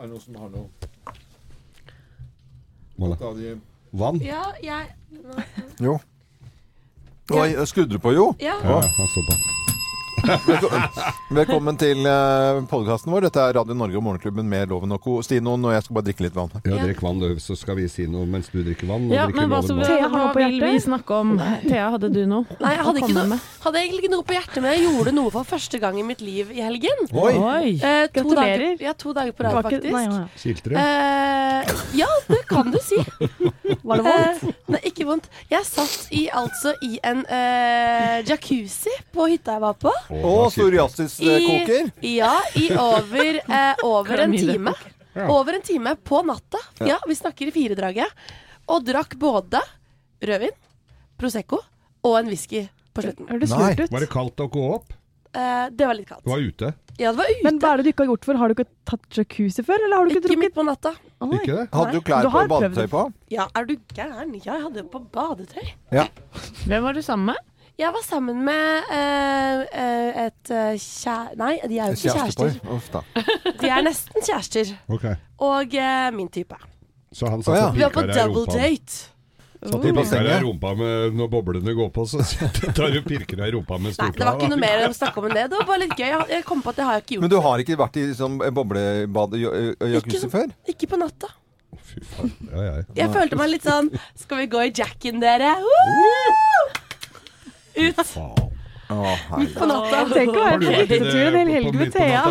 Er det noen som har noe av de Vann? Ja, jeg Jo. Oi, skrudde du på, jo? Ja. Ja, han står på. Velkommen til uh, podkasten vår. Dette er Radio Norge og Morgenklubben med Loven og Co. Stinoen, og jeg skal bare drikke litt vann. Ja, drikk vann, du, så skal vi si noe mens du drikker vann. og Ja, drikker men hva, vann. hva, Thea har på vil vi snakke om? Thea, hadde du noe? Nei, jeg hadde noe, hadde egentlig ikke noe på hjertet, men jeg gjorde noe for første gang i mitt liv i helgen. Oi! Oi! Eh, to Gratulerer. dager, ja, to dager på rad, faktisk. nei, ja. Kilter du? Eh, ja, det kan du si. Var det vondt? Eh, nei, ikke vondt. Jeg satt i, altså i en eh, jacuzzi på hytta jeg var på. Å, psoriasiskoker. Ja, i over, eh, over en time. Over en time på natta. Ja, vi snakker i firedraget. Og drakk både rødvin, Prosecco og en whisky på slutten. Hørtes Nei. lurt ut. Var det kaldt å gå opp? Eh, det var litt kaldt. Du var ute? Ja, det var ute. Men hva er det du ikke har gjort før? Har du ikke tatt jacuzzi før, eller har du ikke ikke midt drukket? på natta. Oi. Ikke det? Hadde du klær Du på har prøvd badetøy det. på? Ja, er du gæren? Ja, jeg hadde på badetøy. Ja. Hvem var du sammen med? Jeg var sammen med eh, eh, et kjære... kjæ... Nei, de er jo ikke kjærester. Uff da. De er nesten kjærester. Okay. Og eh, min type. Så han satt oh, ja. Vi var på double date. Satt og I pirka deg i rumpa med når boblene går på, så tar du pirker deg i rumpa med Nei, det var ikke noe mer å snakke om enn det. Det var bare litt gøy. Jeg, kom på at det har jeg ikke gjort. Men du har ikke vært i sånn boblebad og Ikke jacuzzi sånn- før? Ikke på natta. Fy faen. Ja, ja. Jeg følte meg litt sånn Skal vi gå i jacken, dere? Woo! Ut Herregud. på natta. Tenk å være på det hyttetur en hel helg med Thea.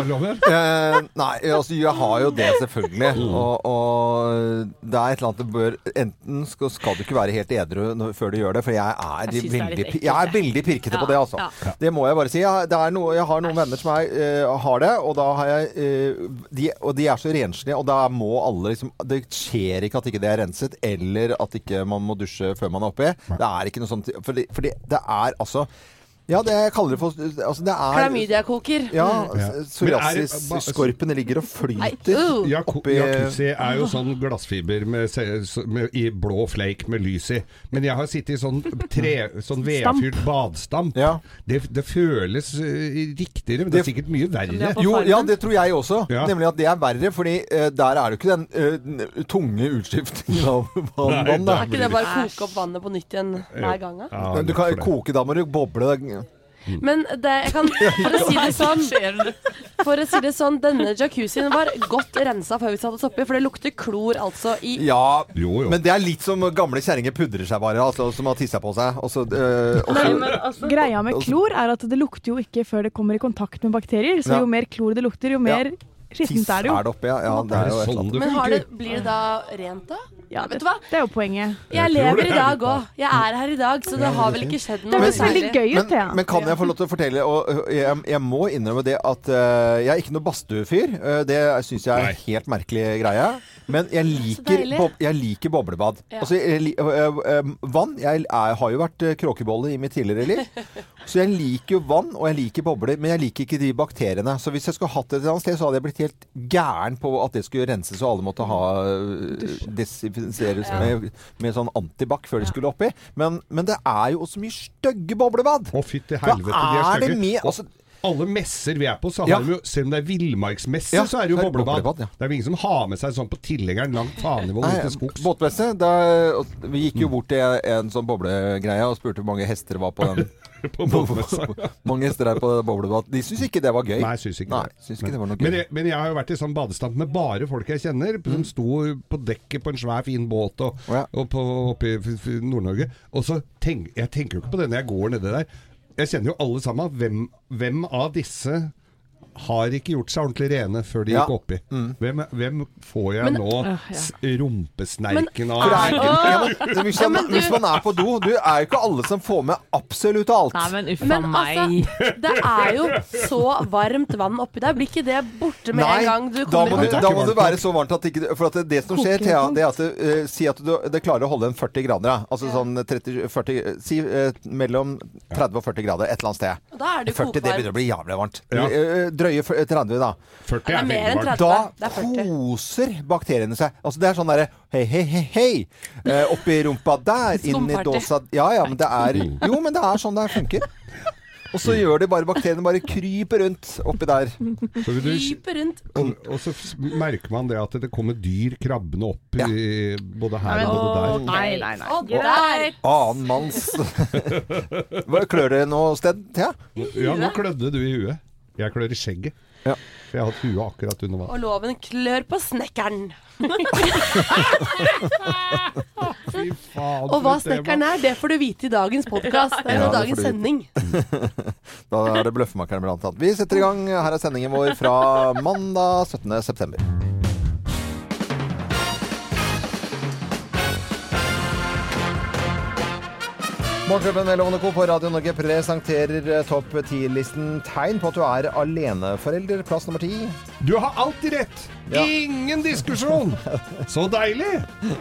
Eh, nei, altså jeg har jo det selvfølgelig. Mm. Og, og det er et eller annet du bør Enten skal, skal du ikke være helt edru når- før du gjør det, for jeg er, Jeg veldig, er jeg er veldig pirkete på det, altså. ja. Det må jeg bare si. Jeg, det er noe, jeg har noen venner som er, uh, har det, og da har jeg uh, de, Og de er så renslige, og da må alle liksom Det skjer ikke at ikke det er renset, eller at ikke man må dusje før man er oppi. Det er ikke noe sånt Fordi, fordi det er altså Ja, det jeg kaller det for altså det er, Klamydiakoker. Ja, Ja. psoriasis-skorpene ligger og flyter. uh. Ja, Oppi- Jacuzzi er jo sånn glassfiber med, med, i blå fleik med lys i. Men jeg har sittet i sånn, tre, sånn vedfyrt badstamp. Ja. Det, det føles eh, riktigere, men det er sikkert mye verre. Jo, ja, det tror jeg også. Ja. Nemlig at det er verre, fordi uh, der er det jo ikke den uh, tunge utskiftingen av vann. Nei, da. Er ikke det bare å koke opp vannet på nytt igjen hver gang? Ja, du kan koke, da må du boble. Det. Men det, jeg kan, for å si det sånn For å si det sånn, denne jacuzzien var godt rensa før vi satte oss oppi, for det lukter klor altså i Ja, Jo, jo. men det er litt som gamle kjerringer pudrer seg bare, altså, som har tissa på seg. Og så, eh, og så- Greia med klor er at det lukter jo ikke før det kommer i kontakt med bakterier. Så Ja. jo mer klor det lukter, jo mer skittent er det jo. er det oppe, ja. ja det Er jo sånn det Men har det, blir det da rent, da? Ja, Vet det, du hva? det er jo poenget. Jeg lever i dag òg. Jeg er her i dag, så det har vel ikke skjedd Det noe høres særlig. gøy ut. Men, men kan jeg få lov til å fortelle og jeg, jeg må innrømme det at uh, jeg er ikke noe badstuefyr. Uh, det syns jeg er en helt merkelig greie. Men jeg liker, bob, jeg liker boblebad. Ja. Altså, jeg, uh, vann Jeg jeg, har jo vært kråkebolle i mitt tidligere liv. Så jeg liker jo vann, og jeg liker bobler, men jeg liker ikke de bakteriene. Så hvis jeg skulle hatt det et annet sted, så hadde jeg blitt helt gæren på at det skulle renses, og alle måtte ha desinfiseres ja. med, med sånn antibac før de skulle oppi. Men, men det er jo så mye stygge boblebad! Å, fytti til helvete, de er er stygge. altså, alle messer vi er på, så Ja. vi jo, selv om det er villmarksmesse, Ja, så er det jo er boblebad. boblebad, ja. Det er jo ingen som har med seg sånn på tilhengeren langt fanivå ute til skogs. Båtmesse. da- Vi gikk jo bort til en sånn boblegreie og spurte hvor mange hester det var på den. på båtmessa. mange hester er på boblebad. De syns ikke det var gøy. Nei, syns ikke Nei, syns ikke det var noe Men gøy. jeg, men jeg har jo vært i sånn badestamp med bare folk jeg kjenner, Mm. som sto på dekket på en svær, fin båt og, Ja. og på, oppe i Nord-Norge. Og så tenk, Jeg tenker jo ikke på det når jeg går nedi der. Jeg kjenner jo alle sammen. Hvem, hvem av disse har ikke gjort seg ordentlig rene før de Ja. gikk oppi? Hvem, hvem får jeg Men- nå Øh, ja. rumpesnerken av? Hvis, man, men du- hvis man er på do Du er jo ikke alle som får med absolutt alt. Nei, men uffa Men meg. altså, det er jo så varmt vann oppi der. Blir ikke det borte med Nei, en gang du da kommer må, du, er da må du være så varmt at ikke For at det, det som skjer, Thea, det er at det, eh, Si at du det klarer å holde en 40 grader. Da. Altså sånn 30-40 Si uh, mellom 30 og 40 grader et eller annet sted. Da er det jo 40 det begynner å bli jævlig varmt. Ja. Eh, Drøye 30, da. 40 er er mer enn 30. Da Det er 40. koser bakteriene seg. Altså Det er sånn derre hei, hei, hei, hei. Eh, oppi rumpa der, inn i dåsa Ja ja, men det er Jo, men det er sånn det funker. Og så gjør det bare bakteriene bare kryper rundt oppi der. Så du, Kryper rundt. og, og så merker man det at det kommer dyr krabbende opp Ja. i, både her og både der. Nei, nei, nei. Og der! Annen manns Klør det noe sted, Thea? Ja, nå klødde du i huet. Jeg klør i skjegget. Ja. For jeg har hatt huet akkurat under vann. Og loven klør på snekkeren. Fy faen. Og hva snekkeren er, det får du vite i dagens podkast. Det er Ja, jo det dagens sending. Da er det Bløffmakeren blant annet. Vi setter i gang. Her er sendingen vår fra mandag 17. Morgenklubben med Lovende Co. på Radio Norge presenterer eh, topp 10-listen tegn på at du er aleneforelder. Plass nummer ti. Du har alltid rett! Ja. Ingen diskusjon! Så deilig!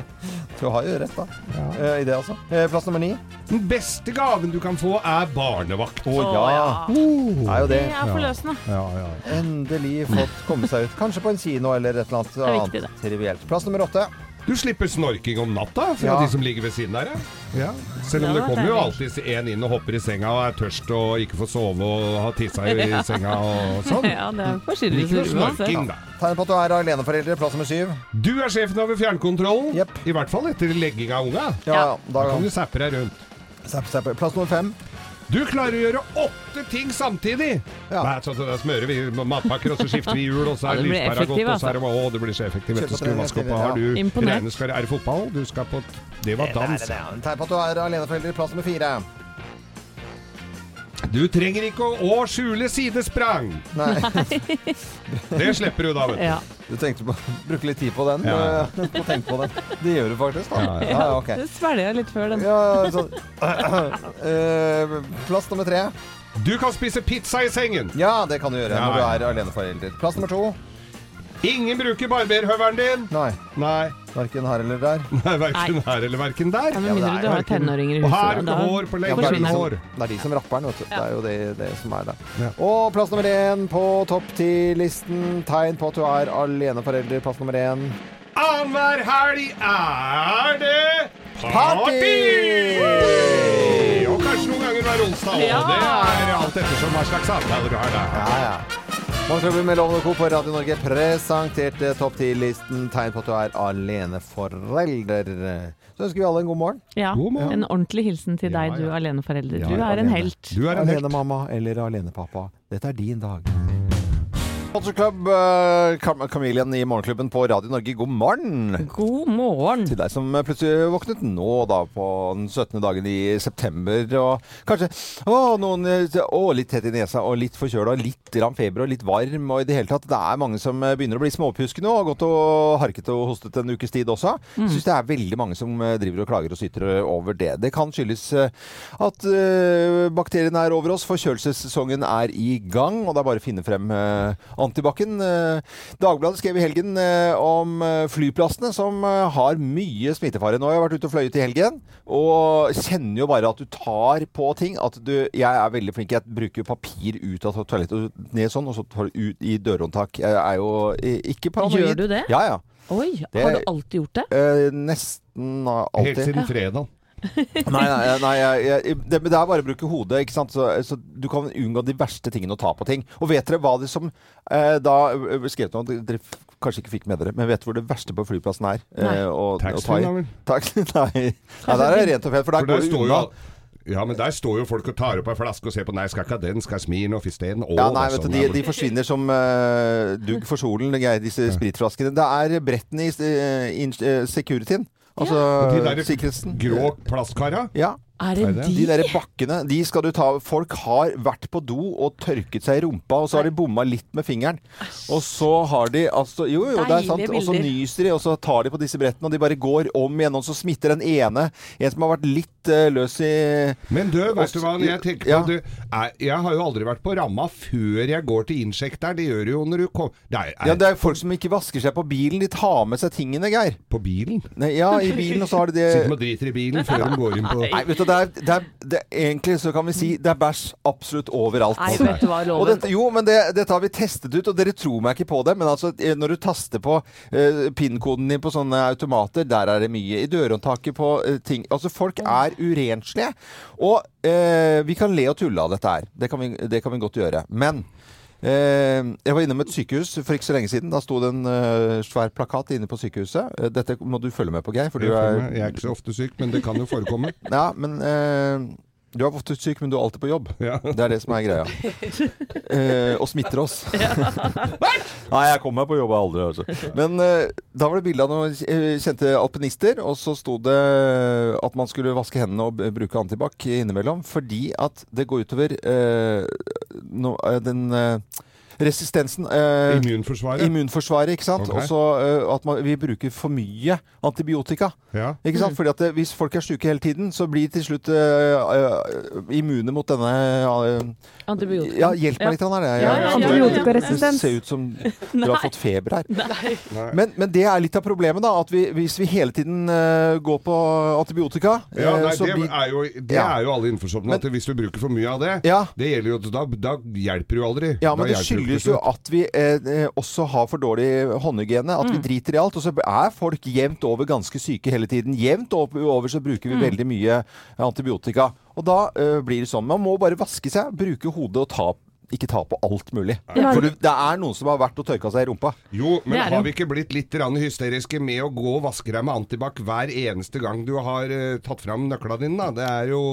Du har jo rett, da. Ja. I det, altså. Eh, Plass nummer ni. Den beste gaven du kan få, er barnevakt. Å ja. Er jo det. Det er forløsende. Ja, ja. Endelig fått komme seg ut. Kanskje på en kino eller et eller annet er viktig, annet trivielt. Plass nummer åtte. Du slipper snorking om natta fra Ja. de som ligger ved siden der. Ja. Ja. Selv om Ja, det kommer jo alltid en inn og hopper i senga og er tørst og ikke får sove og har tissa i senga og sånn. Ja, det er Ikke noe snorking, da. Tegn på at du er aleneforelder. Plass nummer syv. Du er sjefen over fjernkontrollen. Yep. I hvert fall etter legging av unga. Ja, Da da kan du zappe deg rundt. Zapp, zapp. Plass nummer fem. Du klarer å gjøre åtte ting samtidig! Ja. Nei, så, så da smører vi matpakker, og så skifter vi hjul, og så er lyspæra godt, og så er det Å, det blir så effektivt. Vet du vaske opp. Har du regnet skal, Er det fotball? Du skal på Det var dans. Tegn på at du er aleneforelder. Plass nummer fire. Du trenger ikke å, å skjule sidesprang! Nei, Det slipper du da, vet du. Ja. Du tenkte på å bruke litt tid på den. Ja, På på den. Det gjør du faktisk, da. Ja, ja. Ja, okay. Det svelger jeg litt før den. Ja, uh, Eh, Plass nummer tre. Du kan spise pizza i sengen! Ja, det kan du gjøre Ja, når du er aleneforelder. Plass nummer to. Ingen bruker barberhøveren din! Nei, Nei. verken her eller der. Nei, verken her eller verken der. Ja, Ja, men mindre det du har tenåringer i huset. Og her da- hår på Ja, det, er de som, det er de som rapper den, vet du. Det er jo det, det som er der. Ja. Og plass nummer én på topp ti-listen. Tegn på at du er aleneforelder. Plass nummer én. Annenhver helg er det Party! party! Og kanskje noen ganger hver onsdag. Ja. Det er alt ettersom hva slags avtaler du har der. Ja, ja. Morgenklubben med Lovende Co. på Radio Norge presenterte topp 10-listen tegn på at du er aleneforelder. Så ønsker vi alle en god morgen. Ja, God morgen. En ordentlig hilsen til deg, Ja, du aleneforelder. Du ja, er en alene. helt. Du er en helt. Alenemamma eller alenepappa. Dette er din dag. Culture Club, eh, Kamilien i Morgenklubben på Radio Norge, god morgen! God morgen. Til deg som plutselig våknet nå da på den 17. dagen i september og kanskje å, noen, eh, å, litt tett i nesa og litt forkjøla, litt grann feber og litt varm og i det hele tatt. Det er mange som eh, begynner å bli småpjuske nå og har gått og harket og hostet en ukes tid også. Jeg syns det er veldig mange som eh, driver og klager og syter over det. Det kan skyldes eh, at eh, bakteriene er over oss, forkjølelsessesongen er i gang, og det er bare å finne frem eh, antibac-en. Eh, Dagbladet skrev i helgen eh, om eh, flyplassene som har mye smittefare. Nå har jeg vært ute og fløyet i helgen, og kjenner jo bare at du tar på ting. At du Jeg er veldig flink. Jeg bruker papir ut av toalettet og ned sånn, og så tar du ut i dørhåndtak. Jeg er jo ikke paranoid. Gjør du det? Ja, ja. Oi, Det- har du alltid gjort det? Eh, nesten alltid. Helt alltid. siden fredag. Nei, nei, nei jeg, jeg, det, det er bare å bruke hodet. ikke sant? Så, så Du kan unngå de verste tingene å ta på ting. Og vet dere hva det som eh, da skrev skrevet om, dere f- kanskje ikke fikk med dere, men vet dere hvor det verste på flyplassen er? Eh, å, å ta i? Taxi? Nei. nei, der er det rent og fett, for der For der går det unna. ja, men der står jo folk og tar opp ei flaske og ser på Nei, skal ikke ha den, skal Smirnoff isteden. Ja, nei, da, vet du, de, er de forsvinner som uh, dugg for solen, disse spritflaskene. Det er brettene i uh, eh, securityen. Altså ja. de der grå plastkara. Ja. Er Er det de? De der bakkene, de skal du ta Folk har vært på do og tørket seg i rumpa, og så har de bomma litt med fingeren. Og så har de altså Jo, jo, det er sant. Og så nyser de, og så tar de på disse brettene, og de bare går om igjen, og så smitter den ene. En som har vært litt uh, løs i Men du, vet du hva jeg tenker på? Ja. Du, er, jeg har jo aldri vært på ramma før jeg går til innsjekk. Det gjør du jo når du kommer er, er Ja, det er folk som ikke vasker seg på bilen. De tar med seg tingene, Geir. På bilen. Nei, ja, i bilen, og så har de det Sitter og driter i bilen før de går inn på Nei, vet du, det er, det er, det Egentlig så kan vi si det er bæsj absolutt overalt. Nei, det Og dette, jo, men det, dette har vi testet ut, og dere tror meg ikke på det. Men altså, eh, når du taster på uh, PIN-koden din på sånne automater, der er det mye. I dørhåndtaket på uh, ting Altså, folk er urenslige. Og uh, vi kan le og tulle av dette her. Det kan vi, det kan vi godt gjøre. Men jeg var innom et sykehus for ikke så lenge siden. Da sto det en eh, svær plakat inne på sykehuset. Eh, Dette må du følge med på, Geir. For du er jeg er ikke så ofte syk, men det kan jo forekomme. Ja, men eh, du er ofte syk, men du er alltid på jobb. Ja. Det er det som er greia. Eh, og smitter oss. Nei, jeg kommer meg på jobb aldri. Altså. Men eh, da var det bilde av noen eh, kjente alpinister, og så sto det at man skulle vaske hendene og bruke antibac innimellom, fordi at det går utover eh, no, eh, den eh, resistensen eh, Immunforsvaret. Immunforsvaret, ikke sant? Okay. Også eh, at man, vi bruker for mye antibiotika. Ja. Ikke sant? Fordi at det, Hvis folk er syke hele tiden, så blir de til slutt eh, øh, immune mot denne øh, Antibiotika. Ja, hjelp meg litt, han er det. Ja, ja, ja, ja. Antibiotikaresistens. Det ser ut som du har fått feber her. Nei. Men, men det er litt av problemet, da. At vi, hvis vi hele tiden går på antibiotika, Ja, nei, så det, blir er jo, det er jo alle innforstått med. At hvis du bruker for mye av det, Ja. det gjelder jo, da, da hjelper det jo aldri. Ja, Da men det skyldes til jo at vi eh, eh, også har for dårlig håndhygiene. At vi driter i alt. Og så er folk jevnt over ganske syke hele tiden. Jevnt over, så bruker vi veldig mye antibiotika. Og da eh, blir det sånn. Man må bare vaske seg, bruke hodet og ta ikke ta på alt mulig. Ja. For du, det er noen som har vært og tørka seg i rumpa. Jo, men har vi ikke blitt litt hysteriske med å gå og vaske deg med antibac hver eneste gang du har uh, tatt fram nøkla dine, da? Det er jo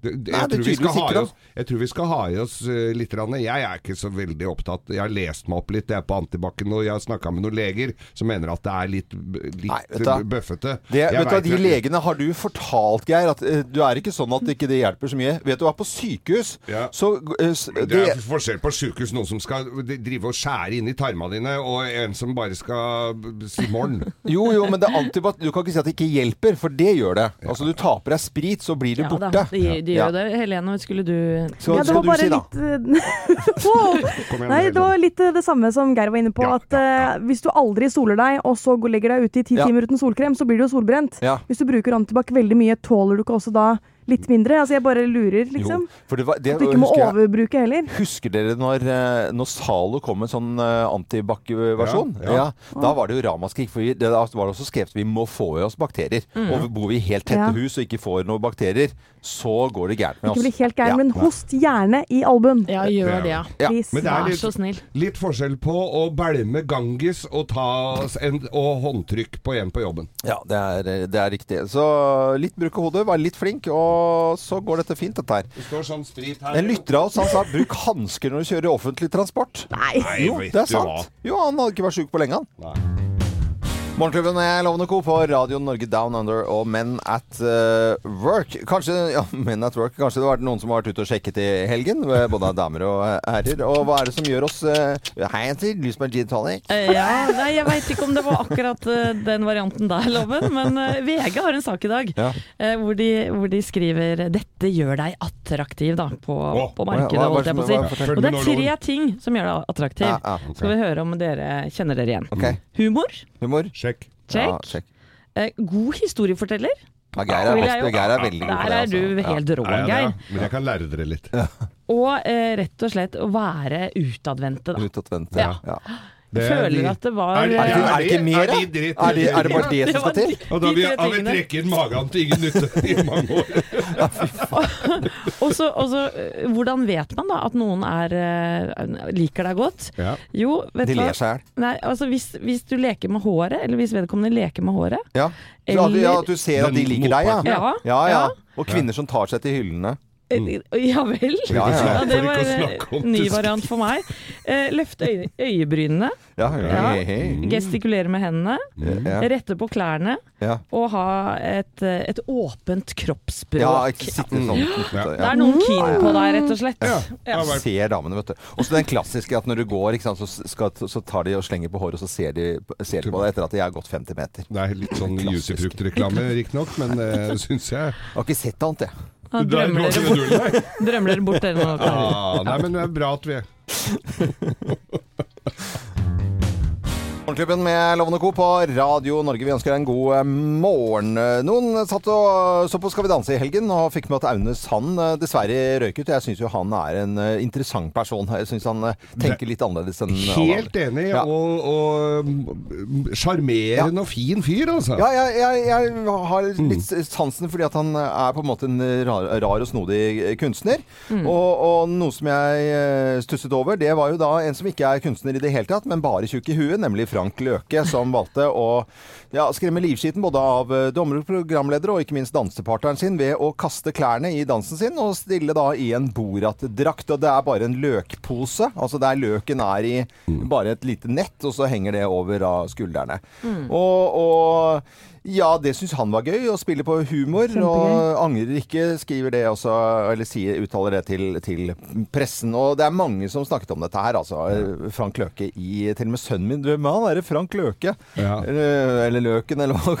det, det, Nei, jeg, tror vi skal ha oss, jeg tror vi skal ha i oss uh, litt. Rann. Jeg er ikke så veldig opptatt Jeg har lest meg opp litt jeg, er på antibacen, og jeg har snakka med noen leger som mener at det er litt, litt Nei, vet du hva? bøffete. Det, Jeg vet du, hva, De legene har du fortalt, Geir, at uh, du er ikke sånn at ikke det hjelper så mye. Vet du hva, på sykehus Ja. så Det det, er forskjell på sykehus. Noen som skal drive og skjære inn i tarmene dine, og en som bare skal si morgen. Jo, jo, men det er alltid Du kan ikke si at det ikke hjelper, for det gjør det. Altså, du taper deg sprit, så blir det Ja da, borte. de, de Ja. gjør det. Helene, skulle du Så Ja, det var bare si, litt eh, wow. Igjen, Nei, det var litt eh, det samme som Geir var inne på. Ja, at ja, ja. eh, hvis du aldri soler deg, og så legger deg ute i ti Ja. timer uten solkrem, så blir du jo solbrent. Ja. Hvis du bruker antibac veldig mye, tåler du ikke også da litt mindre? Altså, jeg bare lurer, liksom. Jo, for det var, det, At du ikke må jeg- overbruke heller. Husker dere når, eh, når Zalo kom med sånn uh, antibac-versjon? Ja, ja. Da var det jo ramaskrik. For vi, det var også skrevet vi må få i oss bakterier. Og bor vi i helt tette Ja. hus og ikke får noen bakterier, så går det gærent med oss. Ikke bli helt gæren, Ja. men host gjerne i albuen. Ja, gjør det, ja. Men det er Vær litt, så snill. litt forskjell på å bælme Ganges og, ta en, og håndtrykk på en på jobben. Ja, det er, det er riktig. Så litt bruk av hodet, vær litt flink, og så går dette fint, dette her. Det står sånn sprit her. En lytter av oss han sa bruk hansker når du kjører offentlig transport. Nei, Jo, det er sant. Jo, han hadde ikke vært sjuk på lenge, han. Nei. Morgenklubben er Lovende Co. på Radio Norge Down Under og Men at uh, Work. Kanskje ja, Men at Work, kanskje det var noen som har vært ute og sjekket i helgen, eh, både damer og herrer. Og hva er det som gjør oss uh, Hei. Lyst på en gin tonic? Uh, Ja, nei, Jeg veit ikke om det var akkurat den varianten der, Loven. Men VG har en sak i dag Ja. eh, hvor, de, hvor de skriver 'Dette gjør deg attraktiv' da, på, oh, på markedet. holdt jeg på å si. Og det er tre ting som gjør deg attraktiv. Ja, ja, Skal vi høre om dere kjenner dere igjen. Okay. Humor. Humor? Sjekk. Ja, Check. Eh, god historieforteller. Ja, Geir er, best, Geir er veldig god på Der er altså. du helt rå, Ja, ja, Geir. Men jeg kan lære dere litt. Og eh, rett og slett å være utadvendte, da. Utadvendte. Ja. Det er Føler de- at det var Er det- Er det, er det ikke mer, Er da? de Er det, er det bare det Det som skal til? Og da har vi, trekket magen til ingen nytte i mange år. Og så og så, eh, hvordan vet man da at noen er, eh, liker deg godt? Ja. Jo, vet De du hva? ler seg i hjel. Altså hvis, hvis du leker med håret, eller hvis vedkommende leker med håret Ja. eller, ja, at du ser at de liker deg, Ja. Ja, ja. Ja. Og kvinner som tar seg til hyllene. Eh, Ja vel? Ja, ja. det var en ny variant for meg. Eh, løfte øye, øyebrynene, Ja, Ja. hei. gestikulere med hendene, Ja. rette på klærne Ja. og ha et, eh, et åpent kroppsspråk. ja, ikke sitte sånn. Ja. Det er noen keen på deg, rett og slett. Ja. Ja. Ser damene, vet du. Og så den klassiske at når du går, ikke sant, så, skal, så tar de og slenger på håret, og så ser de, ser de på deg etter at de har gått 50 meter. Det er litt sånn Klassisk. Juicy-fruktreklame, riktignok, men det syns jeg. Jeg har ikke sett annet, jeg. Er- du drømmer, dere drømmer dere bort, dere nå? Ah, nei, men det er bra at vi Morgenklubben Morgenklubben med Lovende Co. på Radio Norge. Vi ønsker deg en god eh, morgen. Noen satt og så på Skal vi danse i helgen og fikk med at Aune Sand eh, dessverre røyk ut. Jeg syns jo han er en eh, interessant person. Jeg syns han tenker litt annerledes enn alle Helt enig, Ja. og- og mm, sjarmerende og fin fyr, altså. Ja, jeg, jeg, jeg har Mm. litt sansen fordi at han er på en måte en rar, rar og snodig kunstner. Mm. Og, og noe som jeg stusset over, det var jo da en som ikke er kunstner i det hele tatt, men bare tjukk i huet, nemlig Frank Løke, som valgte å ja, skremme livskiten både av eh, dommer og programledere og ikke minst dansepartneren sin ved å kaste klærne i dansen sin og stille da i en Borat-drakt. Og det er bare en løkpose, altså der løken er i bare et lite nett, og så henger det over av skuldrene. Og, og ja, det syns han var gøy, å spille på humor. Kjempegøy. Og angrer ikke, skriver det også, eller sier, uttaler det til, til pressen. Og det er mange som snakket om dette her, altså. Frank Løke i Til og med sønnen min Hvem han er det Frank Løke. Ja. Eller, eller Løken, eller hva.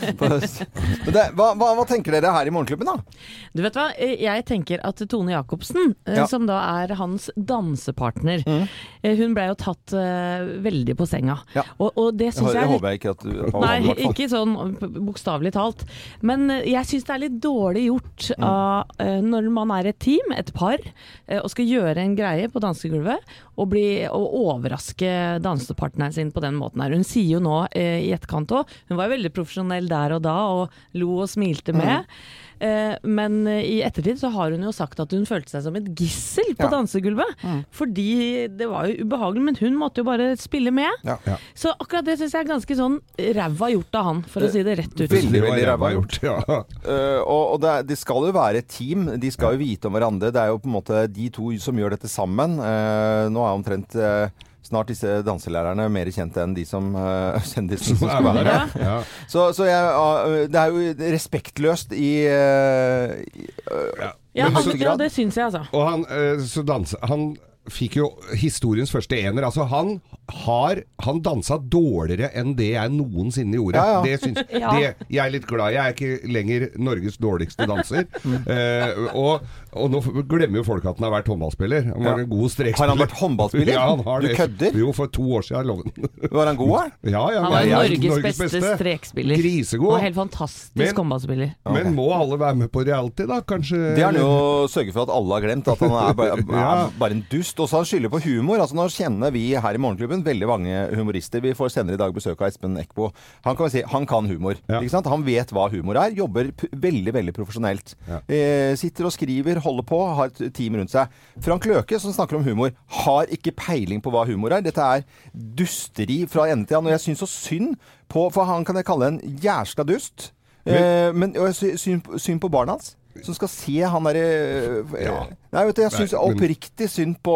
Men det, hva, hva. Hva tenker dere her i Morgenklubben, da? Du vet hva, Eh, jeg tenker at Tone Jacobsen, eh, Ja. som da er hans dansepartner, mm. hun ble jo tatt uh, veldig på senga. Ja. Og, og det syns jeg jeg håper jeg ikke at du Nei, ikke sånn bokstavelig talt. Men eh, jeg syns det er litt dårlig gjort av, eh, når man er et team, et par, eh, og skal gjøre en greie på dansegulvet, og, bli, og overraske dansepartneren sin på den måten her. Hun sier jo nå i etterkant òg, hun var jo veldig profesjonell der og da, og lo og smilte med. Eh, Men eh, i ettertid så har hun jo sagt at hun følte seg som et gissel på Ja. dansegulvet. Fordi det var jo ubehagelig, men hun måtte jo bare spille med. Ja. Ja. Så akkurat det syns jeg er ganske sånn ræva gjort av han, for å si det rett ut. Veldig, veldig ræva gjort. Ja. Uh, og og det, er- det skal jo være et team. De skal jo vite om hverandre. Det er jo på en måte de to som gjør dette sammen. Uh, nå er omtrent uh, snart disse danselærerne mer kjent enn de som uh, kjendisene som skal være her. Ja. Så, så jeg, uh, det er jo respektløst i, uh, i uh, Ja, Men men, sånn ja, det syns jeg, altså. Og han, eh, så danse, han fikk jo historiens første ener. Altså, han har Han dansa dårligere enn det jeg noensinne gjorde. Ja, ja. Det syns Ja. det, Jeg er litt glad. Jeg er ikke lenger Norges dårligste danser. Mm. Eh, og, og nå glemmer jo folk at han har vært håndballspiller. Han var Ja. en god strekspiller. Har han vært håndballspiller? Ja, han har Du det. kødder? Jo, for to år siden. Loven. Var han god, da? Ja, ja, Han var er Norges, beste, strekspiller. Grisegod. Og helt fantastisk Men- håndballspiller. Men må alle være med på reality, da? Kanskje Det er han jo å sørge for at alle har glemt at han er bare, Ja. er bare en dust. Og så han skylder på humor. Altså Nå kjenner vi her i Morgenklubben veldig mange humorister. Vi får senere i dag besøk av Espen Eckbo. Han kan, vi si, han kan humor. Ja. Ikke sant? Han vet hva humor er. Jobber p veldig veldig profesjonelt. Ja. Eh, sitter og skriver, holder på, har et team rundt seg. Frank Løke, som snakker om humor, har ikke peiling på hva humor er. Dette er dusteri fra ende til annen. Og jeg syns så synd på For han kan jeg kalle en jævla dust. Eh, men og jeg sy- synd, på barna hans. Som skal se han derre Ja. Nei, vet du, jeg syns oppriktig synd på,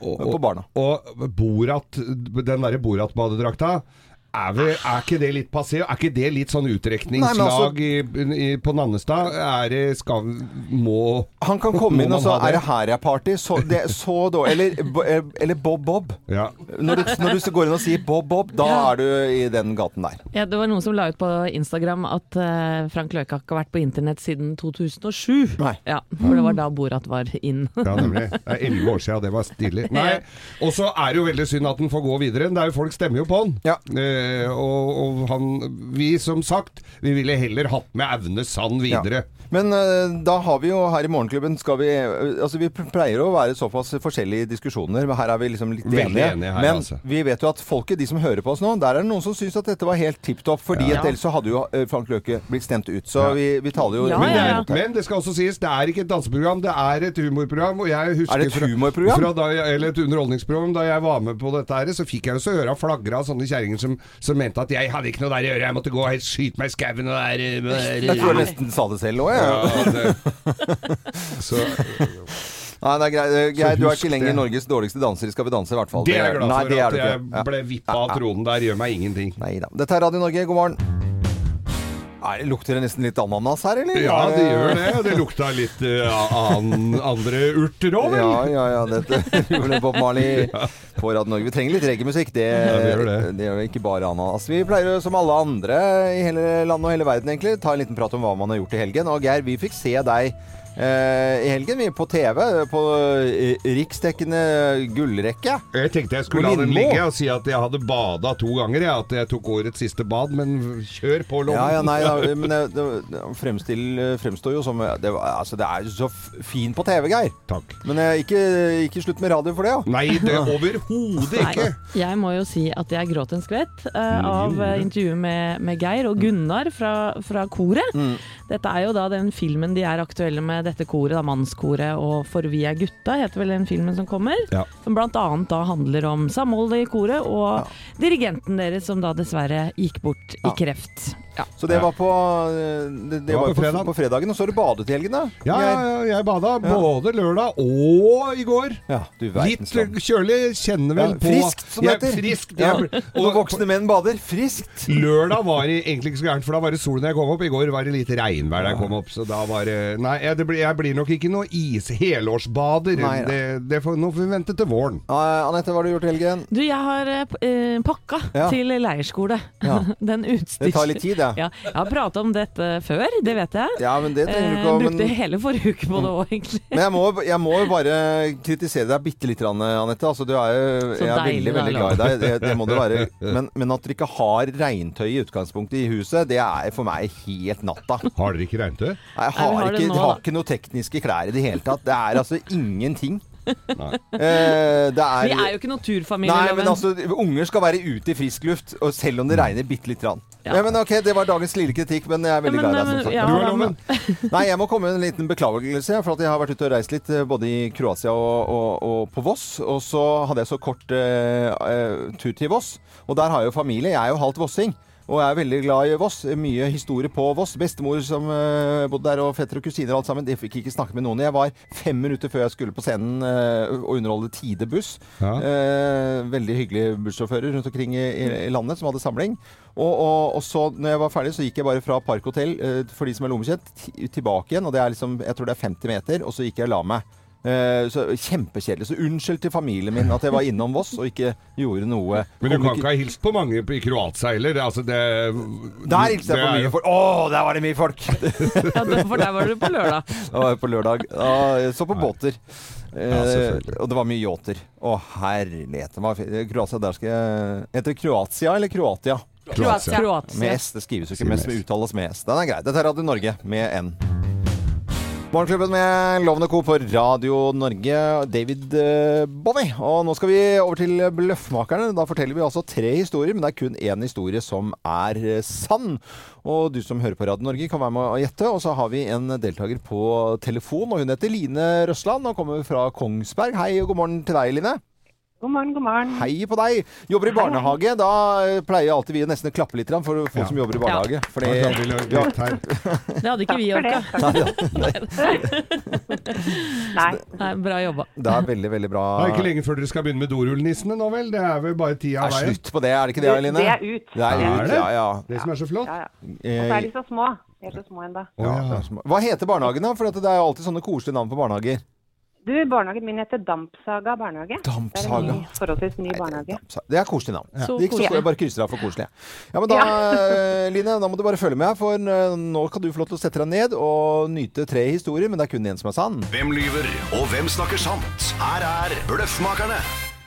Og- på barna. Og Borat, den derre Borat-badedrakta er, vi, er ikke det litt passé? Er ikke det litt sånn Nei, utrekningslag altså- i, i, på Nannestad? Er det skal Må Han kan komme inn og så er det? her er party. Så, det, så da Eller, eh, eller Bob Bob. Ja. Når du, når du går inn og sier Bob Bob, da Ja. er du i den gaten der. Ja, det var noen som la ut på Instagram at uh, Frank Løke har ikke vært på internett siden 2007. Nei. Ja, For det var da Borat var inn. Ja, nemlig. Det er elleve år siden, det var stilig. Nei. Og så er det jo veldig synd at den får gå videre. Det er jo Folk stemmer jo på den. Ja. Eh, og, og han Vi, som sagt, vi ville heller hatt med Aune Sand videre. Men eh, da har vi jo her i Morgenklubben skal vi eh, Altså vi pleier å være såpass forskjellige i diskusjoner, men her er vi liksom litt Veldig enige. enige her, men altså. vi vet jo at folket, de som hører på oss nå, der er det noen som syns at dette var helt tipp topp, fordi Ja. ellers så hadde jo eh, Frank Løke blitt stemt ut. Så Ja. vi, vi taler jo Ja, Men det, ja, er, ja. men det skal også sies, det er ikke et danseprogram, det er et humorprogram. Og jeg husker Er det et fra- humorprogram? Fra da jeg, eller et underholdningsprogram. Da jeg var med på dette her, så fikk jeg jo så høre flagra av sånne kjerringer som, som mente at jeg hadde ikke noe der å gjøre, jeg måtte gå og skyte meg i skauen og der Jeg tror jeg nesten sa det selv òg, jeg. ja, Nei, det er greit. Det er. Du er ikke lenger det. Norges dårligste danser i Skal vi danse, i hvert fall. det er jeg glad for. er At jeg ble vippa av tronen der, gjør meg ingenting. Nei da. Dette er Radio Norge, god morgen. Nei, lukter det nesten litt ananas her, eller? Ja, Er det gjør det. Det lukta litt uh, an, andre urter òg, vel? Ja, ja, ja. Dette gjorde Bob Marley på Radio Norge. Vi trenger litt reggaemusikk. Det, det gjør det. det gjør vi ikke bare ananas. Vi pleier som alle andre i hele landet og hele verden egentlig ta en liten prat om hva man har gjort i helgen. Og Geir, vi fikk se deg eh, i helgen. Vi er på TV, på eh, riksdekkende gullrekke. Jeg tenkte jeg skulle la den ligge og si at jeg hadde bada to ganger. Jeg, at jeg tok årets siste bad, men kjør på, lommen. Ja, ja, nei, da, men det, det, det fremstår jo som det, altså, det er jo så fin på TV, Geir. Takk. Men eh, ikke, ikke slutt med radio for det, ja. Nei, det overhodet ikke. Nei, jeg må jo si at jeg gråt en skvett uh, av eh, intervjuet med, med Geir og Gunnar fra, fra koret. Mm. Dette er jo da den filmen de er aktuelle med, dette koret, da, mannskoret og For vi er gutta, heter vel den filmen som kommer. Ja. Som blant annet da handler om samholdet i koret og dirigenten deres som da dessverre gikk bort Ja. i kreft. Ja. Så det var på, eh, det, det var var på på, fredag. på fredagen. Og så har du badet i helgen, da? Ja, jeg, jeg bada både lørdag og i går. ja du Litt kjølig, kjenner vel Ja, på friskt, som det heter. Friskt, Ja. ja. Når voksne menn bader. Friskt. lørdag var det egentlig ikke så gærent, for da var det sol da jeg kom opp. I går var det litt regnvær da jeg kom opp, så da var det Nei, jeg, det blir, jeg blir nok ikke noe is helårsbader. Nei. Det, det får, nå får vi vente til våren. Ja, Anette, hva har du gjort i helgen? Du, jeg har eh, eh, pakka Ja. til leirskole. Ja. Den utstyrs... Det tar litt tid, ja. Ja, jeg har prata om dette før, det vet jeg. Ja, men det trenger du Eh, ikke å brukte men, hele forrige uke på det òg, egentlig. men jeg må, jeg må jo bare kritisere deg bitte litt, Anette. Altså, du er jo Så jeg er deilig, veldig, veldig glad i deg. Det, det må det være. Men, men at dere ikke har regntøy i utgangspunktet i huset, det er for meg helt natta. Har dere ikke regntøy? Nei, jeg har, har ikke, nå, har ikke noe tekniske klær i det hele tatt. Det er altså ingenting. Eh, det er, Vi er jo ikke noen turfamilie, Nei, men altså, unger skal være ute i frisk luft, og selv om det regner bitte lite grann. Ja. Ja. men ok, Det var dagens lille kritikk, men jeg er veldig Ja, men, glad i deg. som sagt. ja, Du er da, Loven. men- Nei, jeg må komme med en liten beklagelse, for at jeg har vært ute og reist litt, eh, både i Kroatia og, og, og på Voss. Og så hadde jeg så kort uh, uh, tur til Voss, og der har jeg jo familie. Jeg er jo halvt vossing. Og jeg er veldig glad i Voss. Mye historie på Voss. Bestemor som eh, bodde der, og fetter og kusiner og alt sammen. Det fikk ikke snakke med noen. Jeg var fem minutter før jeg skulle på scenen eh, og underholde Tide buss. Ja. Eh, veldig hyggelige bussjåfører rundt omkring i, i, landet som hadde samling. Og, og, og så, når jeg var ferdig, så gikk jeg bare fra Parkhotell, eh, for de som er lommekjent, ti- tilbake igjen. Og det er liksom, jeg tror det er 50 meter, og så gikk jeg og la meg. Eh, så Kjempekjedelig. Så unnskyld til familien min at jeg var innom Voss og ikke gjorde noe. Men du kan ikke ha hilst på mange i Kroatia heller. Altså, det Der hilste jeg på mye folk. Å, der var det mye folk! Ja, for der var du på lørdag. Da var på lørdag. Ja, jeg så på båter. Eh, selvfølgelig. og det var mye yachter. Å, herlighet. det var. Kroatia, der skal jeg Heter det Kroatia eller Kroatia? Kroatia. Kroatia. Med S. Det skrives jo ikke med men uttales med S. Den er grei. Dette er Radio Norge med N. Morgenklubben med Lovende Co. på Radio Norge. David Bonnie. Og nå skal vi over til Bløffmakerne. Da forteller vi altså tre historier, men det er kun én historie som er eh, sann. Og du som hører på Radio Norge, kan være med å gjette. Og så har vi en deltaker på telefon, og hun heter Line Røsland og kommer fra Kongsberg. Hei og god morgen til deg, Line. God morgen, god morgen. Hei på deg. Jobber i barnehage. Da eh, pleier alltid vi å nesten klappe litt for folk Ja. som jobber i barnehage. Fordi ja. Det hadde ikke vi orka. Nei. Nei, bra jobba. det er veldig, veldig bra. Det er ikke lenge før dere skal begynne med dorullnissene nå vel? Det er vel bare tida av veien? slutt på det, er det ikke det, Eline? Det er ut. Det er Er ut, det? ja, ja. Det som er så flott? Ja, ja. Og Eh, så er de så små. De er så små ennå. Hva heter barnehagen, da? For det er jo alltid sånne koselige navn på barnehager. Du, barnehagen min heter Dampsaga barnehage. Dampsaga. Det er en ny, forholdsvis ny barnehage. Det er koselig navn. Ja. Det gikk så jeg bare krysser av for koselig. Ja, men da, ja. Line, da må du bare følge med, for eh, nå kan du få lov til å sette deg ned og nyte tre historier, men det er kun én som er sann. Hvem lyver, og hvem snakker sant? Her er Bløffmakerne.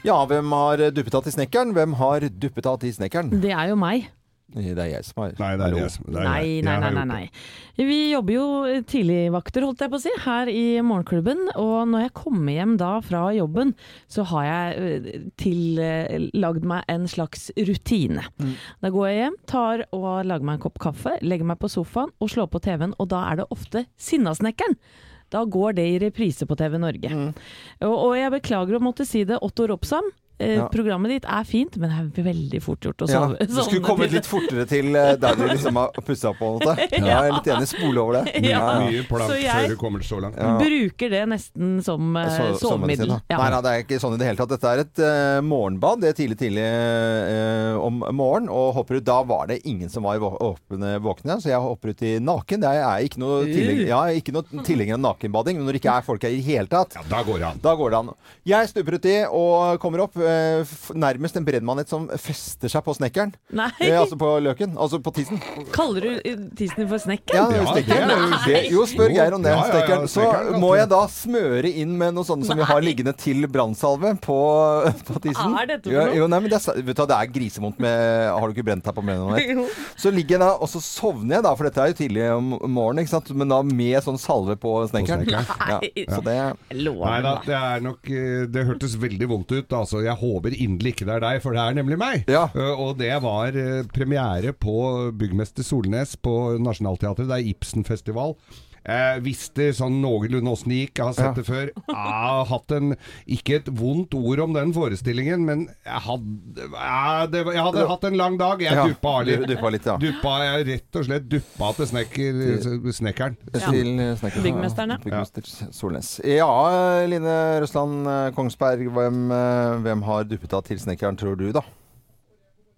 Ja, hvem har duppet av til snekkeren? Hvem har duppet av til snekkeren? Det er jo meg. Det er jeg som har Nei, det er jeg som Nei, nei, nei, nei. Vi jobber jo tidligvakter, holdt jeg på å si, her i Morgenklubben. Og når jeg kommer hjem da fra jobben, så har jeg tillagd meg en slags rutine. Da går jeg hjem, tar og lager meg en kopp kaffe, legger meg på sofaen og slår på TV-en, og da er det ofte Sinnasnekkeren. Da går det i reprise på TV Norge. Og, og jeg beklager å måtte si det, Otto Ropsam. Eh, Ja. Programmet ditt er fint, men det er veldig fort gjort å sove. Ja, du skulle kommet litt fortere til eh, der du liksom har pussa opp og en. Ja, jeg er litt enig. Spole over det. Ja. mye plank før du kommer så langt. Ja. Bruker det nesten som eh, Så- sovemiddel. Ja. Nei, nei, det er ikke sånn i det hele tatt. Dette er et eh, morgenbad. Det er tidlig, tidlig eh, om morgenen. Og hopper ut. Da var det ingen som var åpne, våkne, så jeg hopper ut i naken. Det er ikke noe tilhenger, ja, ikke av nakenbading. Men når det ikke er folk her i det hele tatt, Ja, da går det an. da går det an. Jeg stuper uti og kommer opp. Eh, eh, nærmest en brennmanet som fester seg på snekkeren. Nei. Eh, altså på løken. Altså på tissen. Kaller du tisen tissen din for snekkeren? Ja, Ja, snekkeren. det jo- spør. Geir om det. Ja, ja, ja, Snekkeren. Så snekkeren må jeg da smøre inn med noe sånt som vi har liggende til brannsalve på, på tissen. Er dette for noe? Jo, nei, men det, er, vet du, det er grisevondt med Har du ikke brent deg på brennmanet? Så ligger jeg da, og så sovner jeg da, for dette er jo tidlig om morgenen, ikke sant? men da med sånn salve på snekkeren. Nei, Ja, så det Nei da, det er nok eh, Det hørtes veldig vondt ut. Altså, jeg håper inderlig ikke det er deg, for det er nemlig meg. Ja. Uh, og det var uh, premiere på Byggmester Solnes på Nationaltheatret. Det er Ibsenfestival. Jeg visste sånn noenlunde åssen det gikk. Jeg har sett Ja. det før. Jeg har hatt en Ikke et vondt ord om den forestillingen, men jeg hadde, jeg, det, jeg hadde hatt en lang dag. Jeg Ja, duppa litt. du duppa litt, ja. Duppa, jeg rett og slett duppa til snekker, snekkeren. Til snekkeren. Byggmesteren, ja. Byggmester Solnes. Ja, Line Røsland eh, Kongsberg, hvem, eh, hvem har duppet av til snekkeren, tror du, da?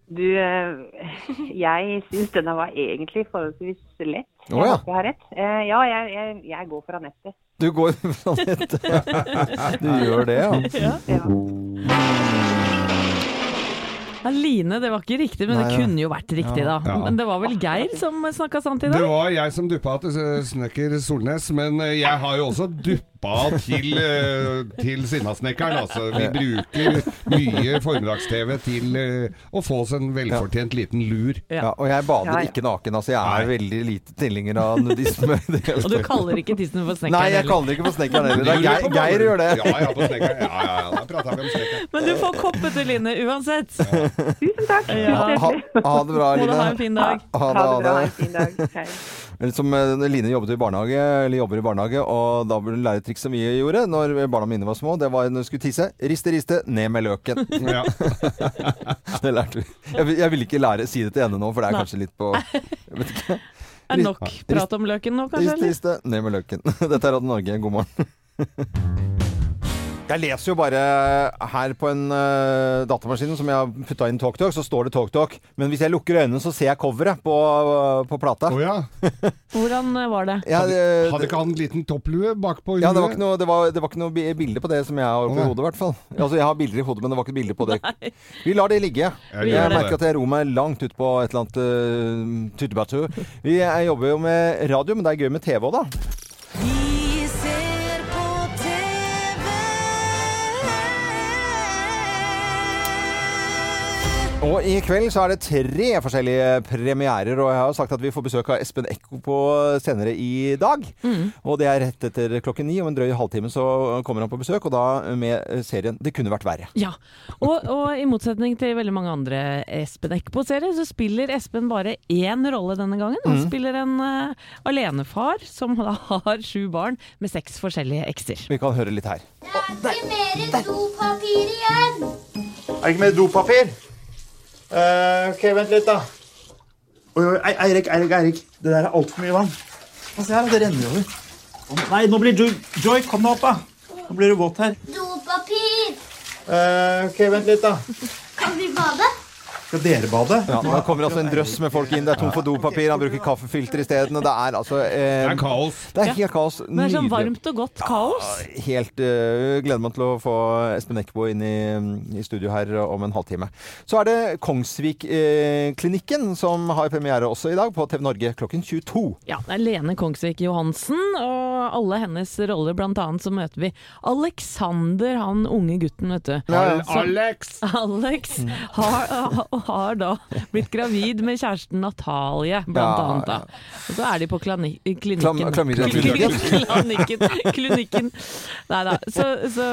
Du, eh, jeg syns denne var egentlig forholdsvis lett. Jeg oh, ja. håper jeg har rett. Eh, Ja, jeg, jeg, jeg går for Anette. Du går fra Anette? Du gjør det, ja. Ja. Ja, Line, det var ikke riktig, men Nei, det kunne jo vært riktig, da. Ja. Men det var vel Geir som snakka sant i dag? Det var jeg som duppa til eh, Snekker Solnes, men eh, jeg har jo også duppa til, eh, til Sinnasnekkeren. Altså. Vi bruker mye formiddags-TV til eh, å få oss en velfortjent liten lur. ja. Og jeg bader Ja, ja. ikke naken, altså. Jeg er Nei. veldig lite tilhenger av nudisme. Og du kaller ikke tissen for snekkeren Nei, jeg kaller det ikke for snekkeren heller. Det er Geir, Geir gjør det. Ja, ja, på Snekkeren. Ja, ja, ja. Da vi om Snekkeren. Men du får koppete, til Line uansett. Tusen takk. Ja. Ha, ha det bra, Må du ha en fin dag. Ha Ha det, det bra. Ha ha en fin dag. Hei. Som eh, Line jobbet i barnehage, eller jobber i barnehage, og da burde hun lære et triks som vi gjorde når barna mine var små. Det var når du skulle tisse. Riste, riste, ned med løken. Ja. Det lærte vi. Jeg, vil- jeg vil ikke lære si det til henne nå, for det er Nei. kanskje litt på jeg vet ikke. Er nok prat om løken nå, kanskje? Riste, riste, ned med løken. Dette er Radio Norge, god morgen. Jeg leser jo bare her på en uh, datamaskin som jeg har putta inn TalkTalk, så står det TalkTalk. Men hvis jeg lukker øynene, så ser jeg coveret på, på plata. Oh, ja. Hvordan eh, var det? Ja, det, Hadde ikke han en liten topplue bakpå ja, det var ikke noe, det var, det var ikke noe bilde på det som jeg har oppi oh, hodet, i hvert fall. Altså, jeg har bilder i hodet, men det var ikke bilde på det. Nei. Vi lar det ligge. Jeg Jeg merker at jeg ror meg langt ut på et eller annet uh, tuttebattu. Jeg jobber jo med radio, men det er gøy med TV òg, da. Og i kveld så er det tre forskjellige premierer, og jeg har sagt at vi får besøk av Espen Ekko på senere i dag. Og det er rett etter klokken ni. Om en drøy halvtime så kommer han på besøk, og da med serien 'Det kunne vært verre'. Ja, og, og i motsetning til veldig mange andre Espen Eckbo-serier, så spiller Espen bare én rolle denne gangen. Han spiller en uh, alenefar som da har sju barn med seks forskjellige ekser. Vi kan høre litt her. Det er ikke mer dopapir igjen. Er det ikke mer dopapir? Eh, ok, vent litt, da. Oi, oi, Ei- Eirik, Eirik, Eirik. Det der er altfor mye vann. Se her, det renner over. Nei, nå blir du Joy, kom deg opp, da. Nå blir du vått her. Dopapir. Eh, ok, vent litt, da. Kan vi bade? Skal dere bade? Ja, Nå kommer altså en drøss med folk inn. Det er tomt for dopapir. Han bruker kaffefilter isteden. Det er altså Det eh, er kaos. Det er helt kaos. Det er sånn varmt og godt kaos. Helt uh, Gleder meg til å få Espen Eckbo inn i, i studio her om en halvtime. Så er det Kongsvik-klinikken som har premiere også i dag på TV Norge klokken 22. Ja, det er Lene Kongsvik Johansen, og alle hennes roller. Blant annet så møter vi Alexander, han unge gutten, vet du. Al Som- Alex! Alex har, har- da blitt gravid med kjæresten Natalie, blant Ja, annet. da. Og så er de på klinikken. Klam-. Klinikken. Klinikken. Nei da. Så, så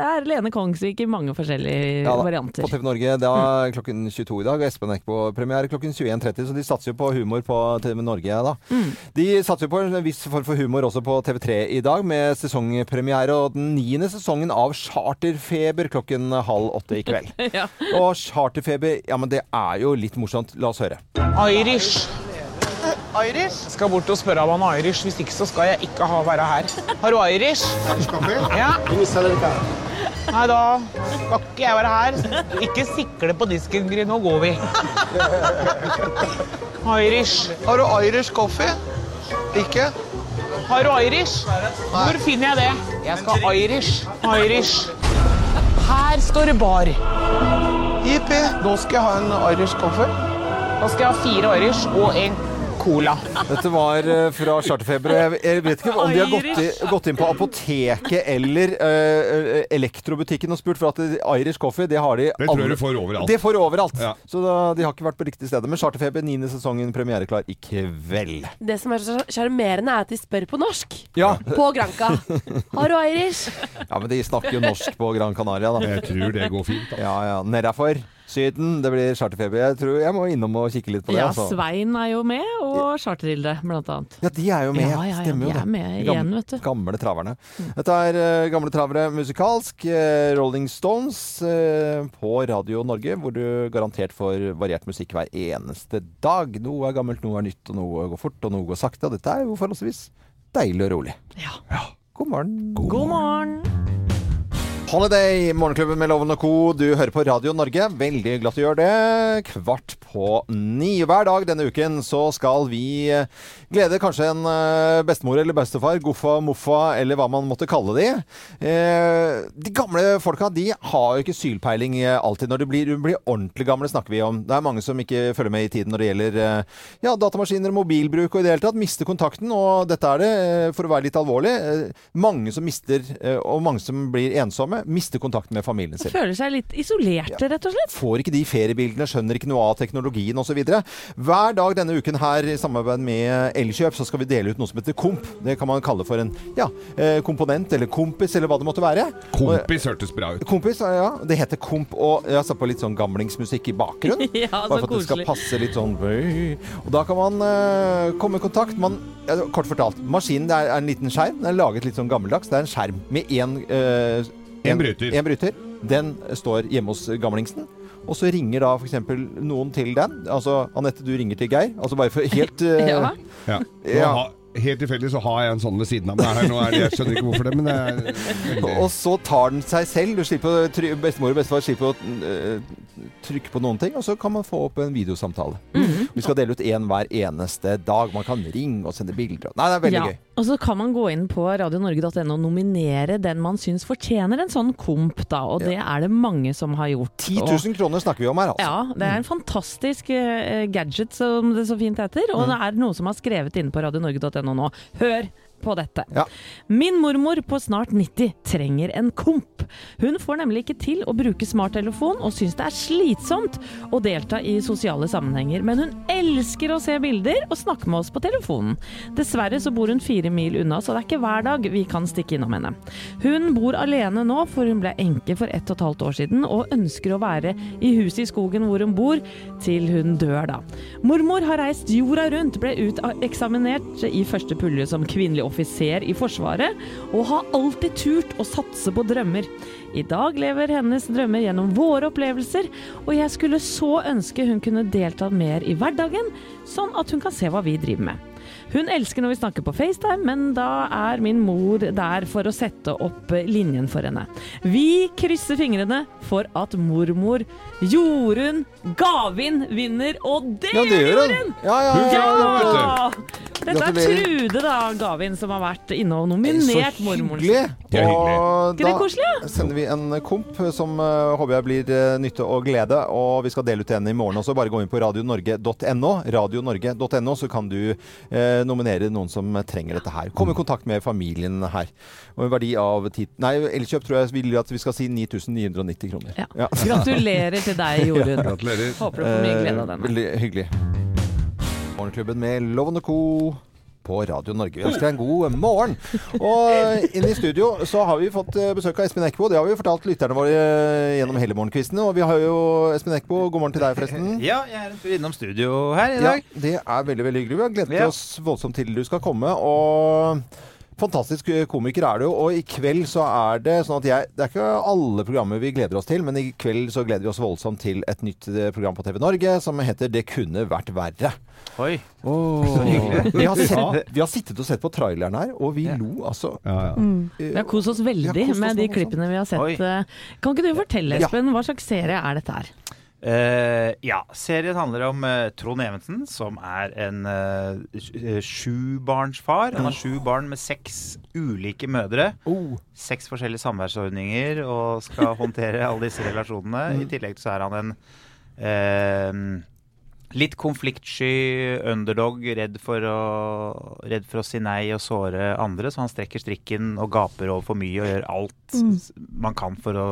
er Lene Kongsvik i mange forskjellige Ja da, varianter. På TV Norge det er klokken 22 i dag. og Espen Eckbo premiere klokken 21.30, så de satser jo på humor på TV Norge da. Mm. De satser jo på en viss form for humor også på TV3 i dag, med sesongpremiere og den niende sesongen av Charterfeber klokken halv åtte i kveld. Ja. Og Charterfeber, ja men det er jo litt morsomt. La oss høre. Irish. Irish? Skal bort og spørre om han er Irish. Hvis ikke så skal jeg ikke ha være her. Har du Irish? Ja. Nei, da skal ikke jeg være her. Ikke sikle på disken, Gry. Nå går vi. Irish. Har du Irish coffee? Ikke? Har du Irish? Hvor finner jeg det? Jeg skal Irish. Irish. Her står det bar. Jippi. Nå skal jeg ha en Irish coffee. Nå skal jeg ha fire Irish og en cola. Dette var eh, fra Charterfeber. jeg vet ikke om de har gått, i, gått inn på apoteket eller uh, elektrobutikken og spurt, for at Irish coffee, det har de Det tror jeg du får overalt. Det får overalt. Ja. Så da, de har ikke vært på riktig sted. Men Charterfeber, niende sesongen, premiereklar i kveld. Det som er så sjarmerende, er at de spør på norsk. Ja. På Granca. Har du Irish? ja, men de snakker jo norsk på Gran Canaria, da. Jeg tror det går fint. Da. Ja, ja. Nedafor. Syden. Det blir charterfeber. Jeg tror jeg må innom og kikke litt på det. Ja, altså. Svein er jo med, og Charterhilde, blant annet. Ja, de er jo med. Ja, ja, ja, Stemmer jo de det. er med De igjen, gamle, vet du. Mm. Gamle traverne. Dette er uh, Gamle travere musikalsk. uh, Rolling Stones uh, på Radio Norge, hvor du garantert får variert musikk hver eneste dag. Noe er gammelt, noe er nytt, og noe går fort, og noe går sakte. Og dette er jo forholdsvis deilig og rolig. Ja. God morgen. God morgen! Holiday, Morgenklubben med Loven og Co. Du hører på Radio Norge. Veldig glad du gjør det. Kvart på ni. Hver dag denne uken så skal vi eh, glede kanskje en eh, bestemor eller bestefar, goffa, moffa eller hva man måtte kalle de. Eh, De gamle folka de har jo ikke sylpeiling alltid. Når de blir, de blir ordentlig gamle, snakker vi om. Det er mange som ikke følger med i tiden når det gjelder ja, datamaskiner, mobilbruk og i det hele tatt. Mister kontakten, og dette er det, for å være litt alvorlig, mange som mister, og mange som blir ensomme, mister kontakten med familien sin. Føler seg litt isolerte, rett og slett. Får ikke de feriebildene, skjønner ikke noe av teknologien osv. Hver dag denne uken her i samarbeid med Elkjøp så skal vi dele ut noe som heter Komp. Det kan man kalle for en ja, eh, komponent eller kompis eller hva det måtte være. Kompis hørtes bra ut. Kompis, ja. Det heter Komp, og jeg har satt på litt sånn gamlingsmusikk i bakgrunnen. Ja, så bare for at det skal passe litt sånn Og da kan man uh, komme i kontakt. Man, ja, kort fortalt, maskinen er, er en liten skjerm. Den er laget litt sånn gammeldags. Det er en skjerm med én En bryter. En bryter. Den står hjemme hos gamlingsen. Og så ringer da f.eks. noen til den. Altså Anette, du ringer til Geir. Altså bare for helt uh, Ja. Ja. Helt tilfeldig så har jeg en sånn ved siden av meg her. Nå er det, jeg skjønner ikke hvorfor det, men det er Og så tar den seg selv. Du slipper Bestemor og bestefar slipper å uh, trykke på noen ting, og så kan man få opp en videosamtale. Mhm. Vi skal dele ut én hver eneste dag. Man kan ringe og sende bilder. Nei, det er veldig Ja, gøy. Og så kan man gå inn på radionorge.no og nominere den man syns fortjener en sånn komp, da. Og det er det mange som har gjort. 10 Og- 000 kroner snakker vi om her, altså. Ja, det er en fantastisk uh, gadget, som det så fint heter. Og det er noe som har skrevet inne på radionorge.no nå. Hør på dette. Ja. Min mormor på snart 90 trenger en komp. Hun får nemlig ikke til å bruke smarttelefon og syns det er slitsomt å delta i sosiale sammenhenger, men hun elsker å se bilder og snakke med oss på telefonen. Dessverre så bor hun fire mil unna, så det er ikke hver dag vi kan stikke innom henne. Hun bor alene nå, for hun ble enke for ett og et halvt år siden, og ønsker å være i huset i skogen hvor hun bor, til hun dør, da. Mormor har reist jorda rundt, ble uteksaminert i første pulje som kvinnelig offiser i Forsvaret, og har alltid turt å satse på drømmer. I dag lever hennes drømmer gjennom våre opplevelser, og jeg skulle så ønske hun kunne delta mer i hverdagen, sånn at hun kan se hva vi driver med. Hun elsker når vi snakker på FaceTime, men da er min mor der for å sette opp linjen for henne. Vi krysser fingrene for at mormor Jorunn Gavin vinner, og det, Ja, det gjør hun. hun! Ja, ja, ja, Ja! Dette er. Trude da, Gavin som har vært inne og nominert Så mormoren hyggelig. sin. Det er. Og Ikke det koselig? da sender vi en komp som eh, håper jeg blir eh, nytte og glede. Og vi skal dele ut en i morgen også. Bare gå inn på radionorge.no, radionorge.no, så kan du eh, nominere noen som trenger dette her. Kom i kontakt med familien her. Og en verdi av ti... Nei, Elkjøp tror jeg vil at vi skal si 9990 kroner. Ja. Gratulerer til deg, Jorunn. Gratulerer. Håper du får mye glede av Eh, denne. Veldig hyggelig. Morgenklubben med Lovende Co. på Radio Norge. Vi ønsker deg en god morgen. Og inn i studio så har vi fått eh, besøk av Espen Eckbo. Det har vi jo fortalt lytterne våre eh, gjennom hele morgenkvisten. Og vi har jo Espen Eckbo, god morgen til deg forresten. Ja, jeg er en tur innom studio her i Ja, dag. det er veldig veldig hyggelig. Vi har gledet Ja. oss voldsomt til du skal komme. Og fantastisk komiker er du. Og i kveld så er det sånn at jeg Det er ikke alle programmer vi gleder oss til, men i kveld så gleder vi oss voldsomt til et nytt eh, program på TV Norge som heter 'Det kunne vært verre'. Oi. Så hyggelig. Vi har, sett, vi har sittet og sett på traileren her, og vi lo altså. Ja, ja. Vi har kost oss veldig kost oss med de klippene vi har sett. Oi. eh. Kan ikke du fortelle, Ja. Espen, hva slags serie er dette her? Eh, ja, serien handler om uh, Trond Evensen, som er en uh, sjubarnsfar. Han har sju barn med seks ulike mødre. Seks forskjellige samværsordninger og skal håndtere alle disse relasjonene. I tillegg så er han en uh, litt konfliktsky underdog, redd for, å, redd for å si nei og såre andre. Så han strekker strikken og gaper over for mye og gjør alt Mm. man kan for å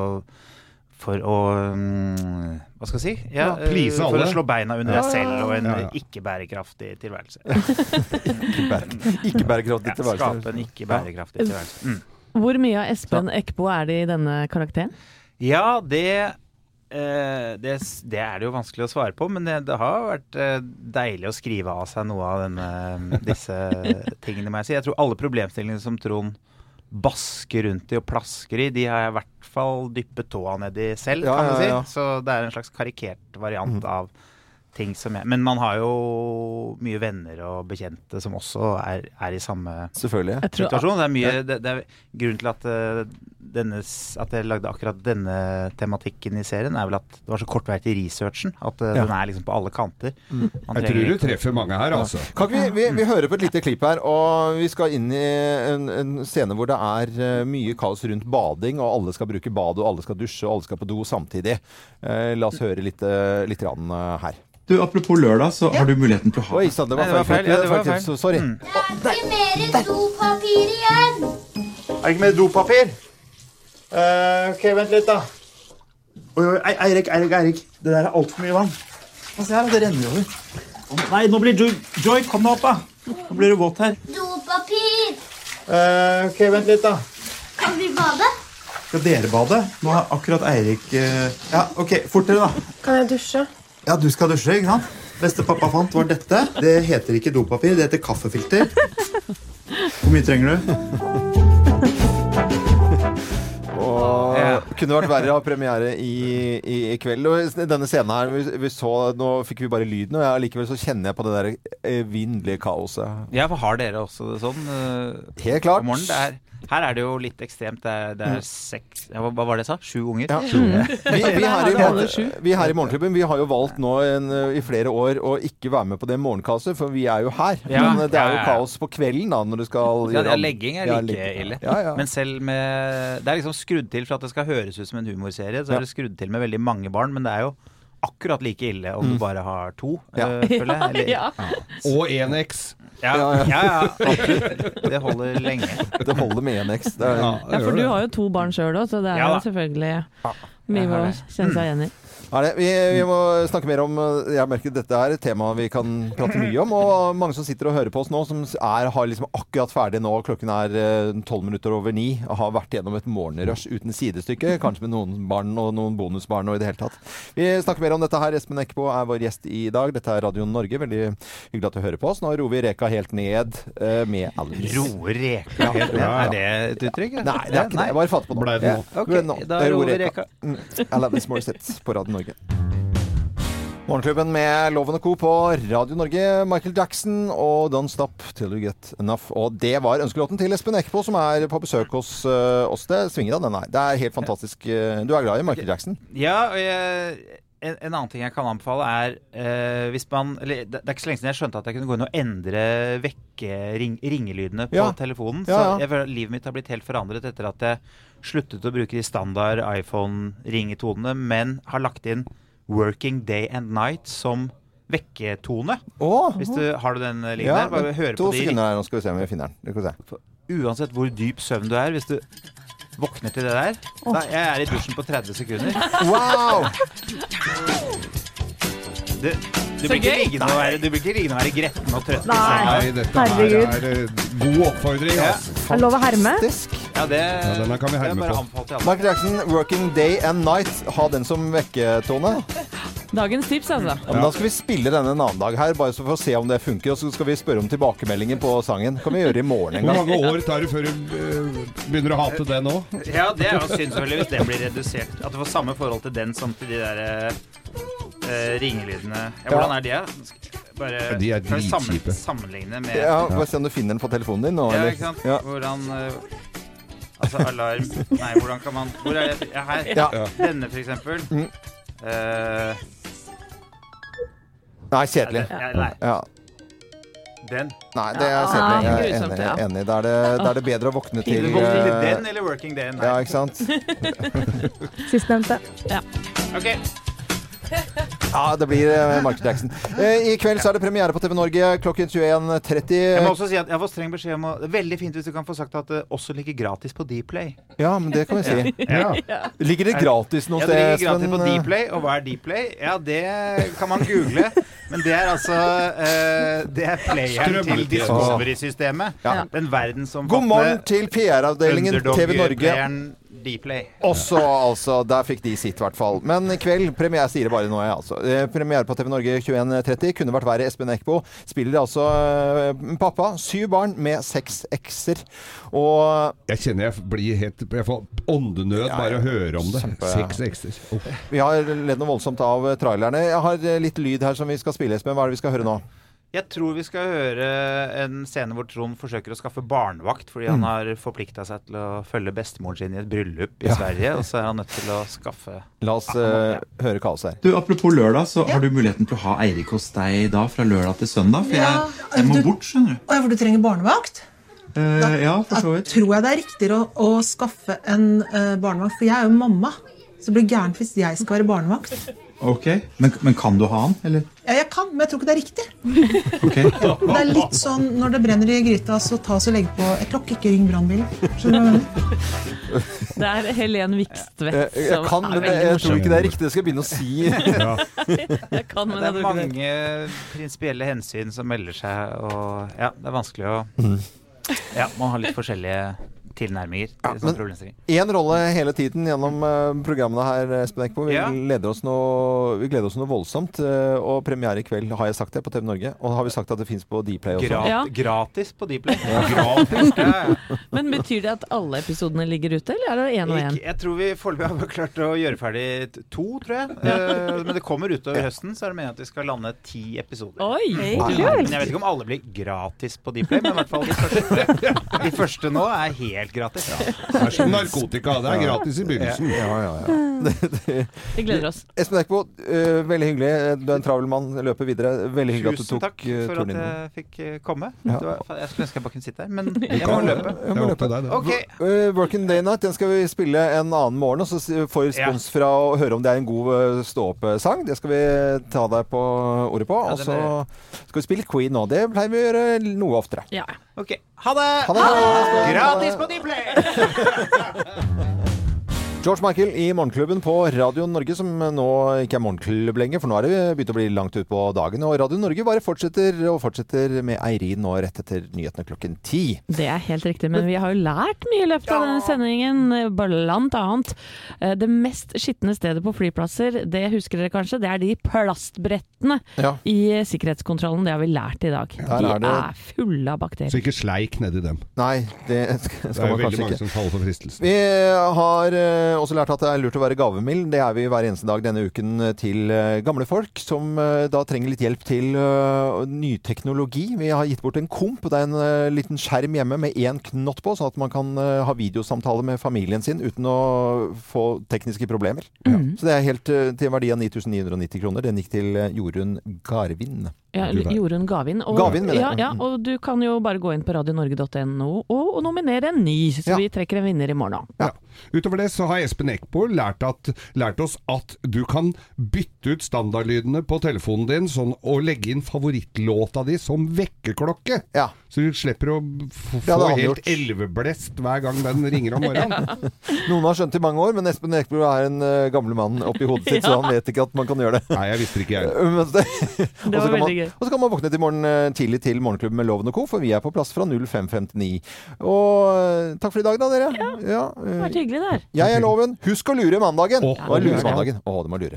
for å mm, Hva skal jeg si? Ja, Ja, eh, for alle. å slå beina under Ja, deg selv og en ja, ja. ikke bærekraftig tilværelse. Ikke bære- ikke bærekraftig Ja, tilværelse. Skape en ikke bærekraftig tilværelse. Mm. Hvor mye av Espen Eckbo er det i denne karakteren? Ja, det, eh, det det er det jo vanskelig å svare på, men det, det har vært eh, deilig å skrive av seg noe av denne, disse tingene, må jeg si. Jeg tror alle problemstillingene som Trond basker rundt i og plasker i, de har jeg i hvert fall dyppet tåa nedi selv, Ja, kan du ja, si. ja. Så det er en slags karikert variant av ting som jeg Men man har jo mye venner og bekjente som også er, er i samme Selvfølgelig. Situasjon. Det er mye det, det er Grunnen til at, eh, denne, at jeg lagde akkurat denne tematikken i serien, er vel at det var så kort vei til researchen. At eh, Ja. den er liksom på alle kanter. Man Jeg tror du treffer mange her, altså. Kan vi, vi, vi hører på et lite klipp her, og vi skal inn i en, en scene hvor det er eh, mye kaos rundt bading, og alle skal bruke bad, og alle skal dusje, og alle skal på do samtidig. Eh, la oss høre litt, litt her. Du, Apropos lørdag, så har du muligheten til å ha Oi sann, det var Nei, det var feil. feil. Ja, det var feil. Sorry. Mm. Det er ikke mer dopapir igjen. Er det ikke mer dopapir? Uh, ok, vent litt, da. Oi, oi, Ei- Eirik, Eirik, Eirik. Det der er altfor mye vann. Se her, det renner jo over. Oh, Nei, nå blir du Joy, kom deg opp, da. Nå blir det vått her. Dopapir. Uh, ok, vent litt, da. Kan vi bade? Skal dere bade? Nå har akkurat Eirik uh... Ja, ok, fortere, da. Kan jeg dusje? Ja, du skal dusje, ikke sant? Beste pappa fant, var dette. Det heter ikke dopapir, det heter kaffefilter. Hvor mye trenger du? Og kunne vært verre å ha premiere i, i, i kveld. Og i denne scenen her, vi, vi så, nå fikk vi bare lyden, og jeg, likevel så kjenner jeg på det der evinnelige kaoset. Ja, for har dere også det sånn? eh, Helt klart. Om morgenen? Det er, her er det jo litt ekstremt. Det er, det er seks ja, hva, var det jeg sa? Sju unger? Ja. Vi, vi, her i, morgen, vi her i Morgenklubben Vi har jo valgt nå en, i flere år å ikke være med på det morgenkaoset, for vi er jo her. Ja, Men det er jo kaos på kvelden da, når du skal Ja, gjøre ja, legging er like legging. ille. Ja, ja. Men selv med Det er liksom skrudd til for at det skal høres ut som en humorserie. Så er det skrudd til med veldig mange barn, men det er jo akkurat like ille om du bare har to, Ja. øh, føler jeg. Eller, Ja. Og én X. ja, Ja, ja. ja, ja, absolutt. Det holder lenge. Det holder med 1X. Det er, Ja, Ja, for du har jo to barn sjøl òg, så det er Ja jo selvfølgelig mye å kjenne seg igjen i. Er det? Vi, vi må snakke mer om Jeg merker dette er et tema vi kan prate mye om. Og mange som sitter og hører på oss nå, som er, har liksom akkurat ferdig nå. Klokken er tolv minutter over ni. Og har vært gjennom et morgenrush uten sidestykke. Kanskje med noen barn og noen bonusbarn og i det hele tatt. Vi snakker mer om dette her. Espen Eckbo er vår gjest i dag. Dette er Radio Norge. Veldig hyggelig at du hører på oss. Nå roer vi reka helt ned eh, med Alice. Roer reka helt ned. Er det et uttrykk? Nei, det er ikke det. Jeg bare fatter på det. Nå? Ja. Ok, da roer reka. Mm. Alanis Morissette på Radio Norge. Morgenklubben med Loven og Co. på Radio Norge. Michael Jackson og Don't Stop Till You Get Enough. Og det var ønskelåten til Espen Eckbo, som er på besøk hos uh, oss. Det svinger av den her. Det er helt fantastisk. eh, Du er glad i Michael Jackson? Ja, og jeg, en, en annen ting jeg kan anbefale, er uh, hvis man eller, det, er ikke så lenge siden jeg skjønte at jeg kunne gå inn og endre vekke ring, ringelydene på Ja. telefonen. Så ja. jeg livet mitt har blitt helt forandret etter at jeg sluttet å bruke de standard iPhone-ringetonene, men har lagt inn 'Working Day and Night' som vekketone. Oh. Hvis du Har du den liggende Ja, der? Bare høre to på de sekunder her, nå skal vi se om vi finner den. Det vi se. Uansett hvor dyp søvn du er, hvis du våkner til det der da, Jeg er i dusjen på 30 sekunder. Wow! Du, du, blir ikke liggende å være, du blir ikke liggende og være gretten og trøtt. Nei. Nei, dette her er eh, god oppfordring, Ja. altså. Er lov å herme? Fantastisk. Ja, det, Ja, denne kan vi er herme på. Michael Jackson, 'Working Day and Night'. Ha den som vekketone. Dagens tips, altså. Ja, men Da skal vi spille denne en annen dag her, bare så for å se om det funker. Og så skal vi spørre om tilbakemeldinger på sangen. kan vi gjøre i morgen en Hvor mange år tar det før du eh, begynner å hate det nå? Ja, det er jo synd selvfølgelig hvis det blir redusert. At du får samme forhold til den som til de der eh, ringelydene. Ja, hvordan er de? da? Bare de er dritkjipe. sammen-. Sammenligne med Ja, Bare se om du finner den på telefonen din nå. Ja, ikke sant? Ja. Hvordan eh, Altså alarm Nei, hvordan kan man Hvor er det? Her. Ja. Denne, for eksempel. Mm. Uh, Nei, kjedelig. Ja, nei. Ja. Den. Nei, det er Ja, kjedelig. Jeg er enig. ja. enig. Da er det, da er det bedre å våkne til eh, den eller working day? Nei. Ja, ikke sant? Sistnevnte. Ok. Ja, det blir eh, Michael Jackson. Eh, I kveld så er det premiere på TV Norge klokken 21.30. Jeg må også si at jeg får streng beskjed om å Det veldig fint hvis du kan få sagt at det også ligger gratis på Dplay. Ja, men det kan vi si. Ja. Ligger det gratis noe Ja, det ligger gratis på Dplay. Og hva er Dplay? Ja, det kan man google. Men det er altså uh, Det er playeren til. Discovery-systemet. Ja. Den verdensomfattende God morgen til PR-avdelingen TV Norge. Dplay. Også, altså. Der fikk de sitt, i hvert fall. Men i kveld premiere, jeg sier det bare nå, jeg, altså. Eh, Premiere på TV Norge 21.30. Kunne vært verre. Espen Eckbo spiller altså eh, pappa. Syv barn med seks ekser. Og Jeg kjenner jeg blir helt Jeg får åndenød Ja, bare å høre om det. Kjempe- Seks ekser. Oh. vi har ledd noe voldsomt av trailerne. Jeg har eh, litt lyd her som vi skal spille, Espen. Hva er det vi skal høre nå? Jeg tror vi skal høre en scene hvor Trond forsøker å skaffe barnevakt fordi han har forplikta seg til å følge bestemoren sin i et bryllup i Mm. Ja. Sverige, og så er han nødt til å skaffe La oss uh, høre kaos her. Du, Apropos lørdag, så har du muligheten til å ha Eirik hos deg da fra lørdag til søndag. For Ja, jeg, jeg må du- bort, skjønner du. Å ja, for du trenger barnevakt? Eh, ja, for så vidt. Da tror jeg det er riktigere å, å skaffe en uh, barnevakt, for jeg er jo mamma. Så det blir gærent hvis jeg skal være barnevakt. Ok, men, men kan du ha den, eller? Ja, jeg kan, men jeg tror ikke det er riktig. Ok. Det er litt sånn når det brenner i gryta, så ta og legg på et lokk, ikke ring brannbilen. Jeg? Det er Helen Vikstvedt Jeg, Eh, jeg som kan, er men veldig jeg tror ikke det er riktig. Det skal jeg begynne å si. Jeg kan, men Det er mange prinsipielle hensyn som melder seg, og ja, det er vanskelig å Ja, man har litt forskjellige tilnærminger til sånne men- Én rolle hele tiden gjennom eh, programmene her, Espen Eckbo. Vi, Ja. noe- vi gleder oss noe voldsomt. eh, og premiere i kveld, har jeg sagt det, på TV Norge. Og har vi sagt at det fins på Dplay også. Grat Ja. Gratis på Dplay. Gratis? Ja, ja. Men betyr det at alle episodene ligger ute, eller er det én og én? Jeg tror vi foreløpig har klart å gjøre ferdig to, tror jeg. Eh, men det kommer utover høsten, så er det meningen at vi skal lande ti episoder. Oi! Men jeg vet ikke om alle blir gratis på Dplay, men i hvert fall de første, de første nå er helt gratis. Det er som narkotika. Det er gratis i begynnelsen. Ja, ja, ja. Vi gleder oss. Espen Eckbo, uh, veldig hyggelig. Du er en travel mann. Løper videre. Veldig hyggelig at du tok Tusen takk eh, for at jeg fikk eh, komme. Ja. Det var, jeg skulle ønske jeg bare kunne sitte her, men jeg må løpe. Jeg må løpe. deg, okay. Ok. Eh, Working Day Night den skal vi spille en annen morgen, og så får vi respons fra å høre om det er en god stå-opp-sang. Det skal vi ta deg på ordet på. Ja, Og så skal vi spille Queen nå. Det pleier vi å gjøre noe oftere. Ja. Ok, ha det! Ha det! Gratis på Dplay! George Michael i Morgenklubben på Radio Norge, som nå ikke er morgenklubb lenger, for nå er det begynt å bli langt ut på dagen. Og Radio Norge bare fortsetter og fortsetter med Eirin nå rett etter nyhetene klokken ti. Det er helt riktig, men vi har jo lært mye i løpet av denne sendingen. Blant annet eh, det mest skitne stedet på flyplasser, det husker dere kanskje, det er de plastbrettene Ja. i sikkerhetskontrollen. Det har vi lært i dag. Der De er det- er fulle av bakterier. Så ikke sleik nedi dem. Nei, det skal, Det man kanskje ikke. Det man veldig mange som faller for fristelsen. Vi har eh, også lært at det er lurt å være gavemild. Det er vi hver eneste dag denne uken til eh, gamle folk som eh, da trenger litt hjelp til eh, ny teknologi. Vi har gitt bort en komp. Det er en eh, liten skjerm hjemme med én knott på, sånn at man kan eh, ha videosamtale med familien sin uten å få tekniske problemer. Mm. Så det er helt eh, til en verdi av 9990 kroner. Den gikk til eh, Jorunn Garvin. Ja, Jorunn Gavin. Og, Gavin, ja, ja, og du kan jo bare gå inn på radionorge.no og, og nominere en ny, så Ja. vi trekker en vinner i morgen. Ja. Utover det så har Espen Eckbo lært, lært oss at du kan bytte ut standardlydene på telefonen din sånn, og legge inn favorittlåta di som vekkerklokke. Ja. Så du slipper å Det få helt elveblest hver gang den ringer om morgenen. Noen har skjønt det i mange år, men Espen Eckbo er en uh, gammel mann oppi hodet sitt, så han vet ikke at man kan gjøre det. Nei, jeg visste ikke jeg. Det, Det og så var veldig gøy. og så kan man våkne til morgen eh, tidlig til Morgenklubben med Loven og Co., for vi er på plass fra 0559. Og eh, takk for i dag, da, dere. Ja, Det har vært hyggelig der. jeg er Loven. Husk å lure mandagen. Å, Å, lure mandagen. Å, det må lure.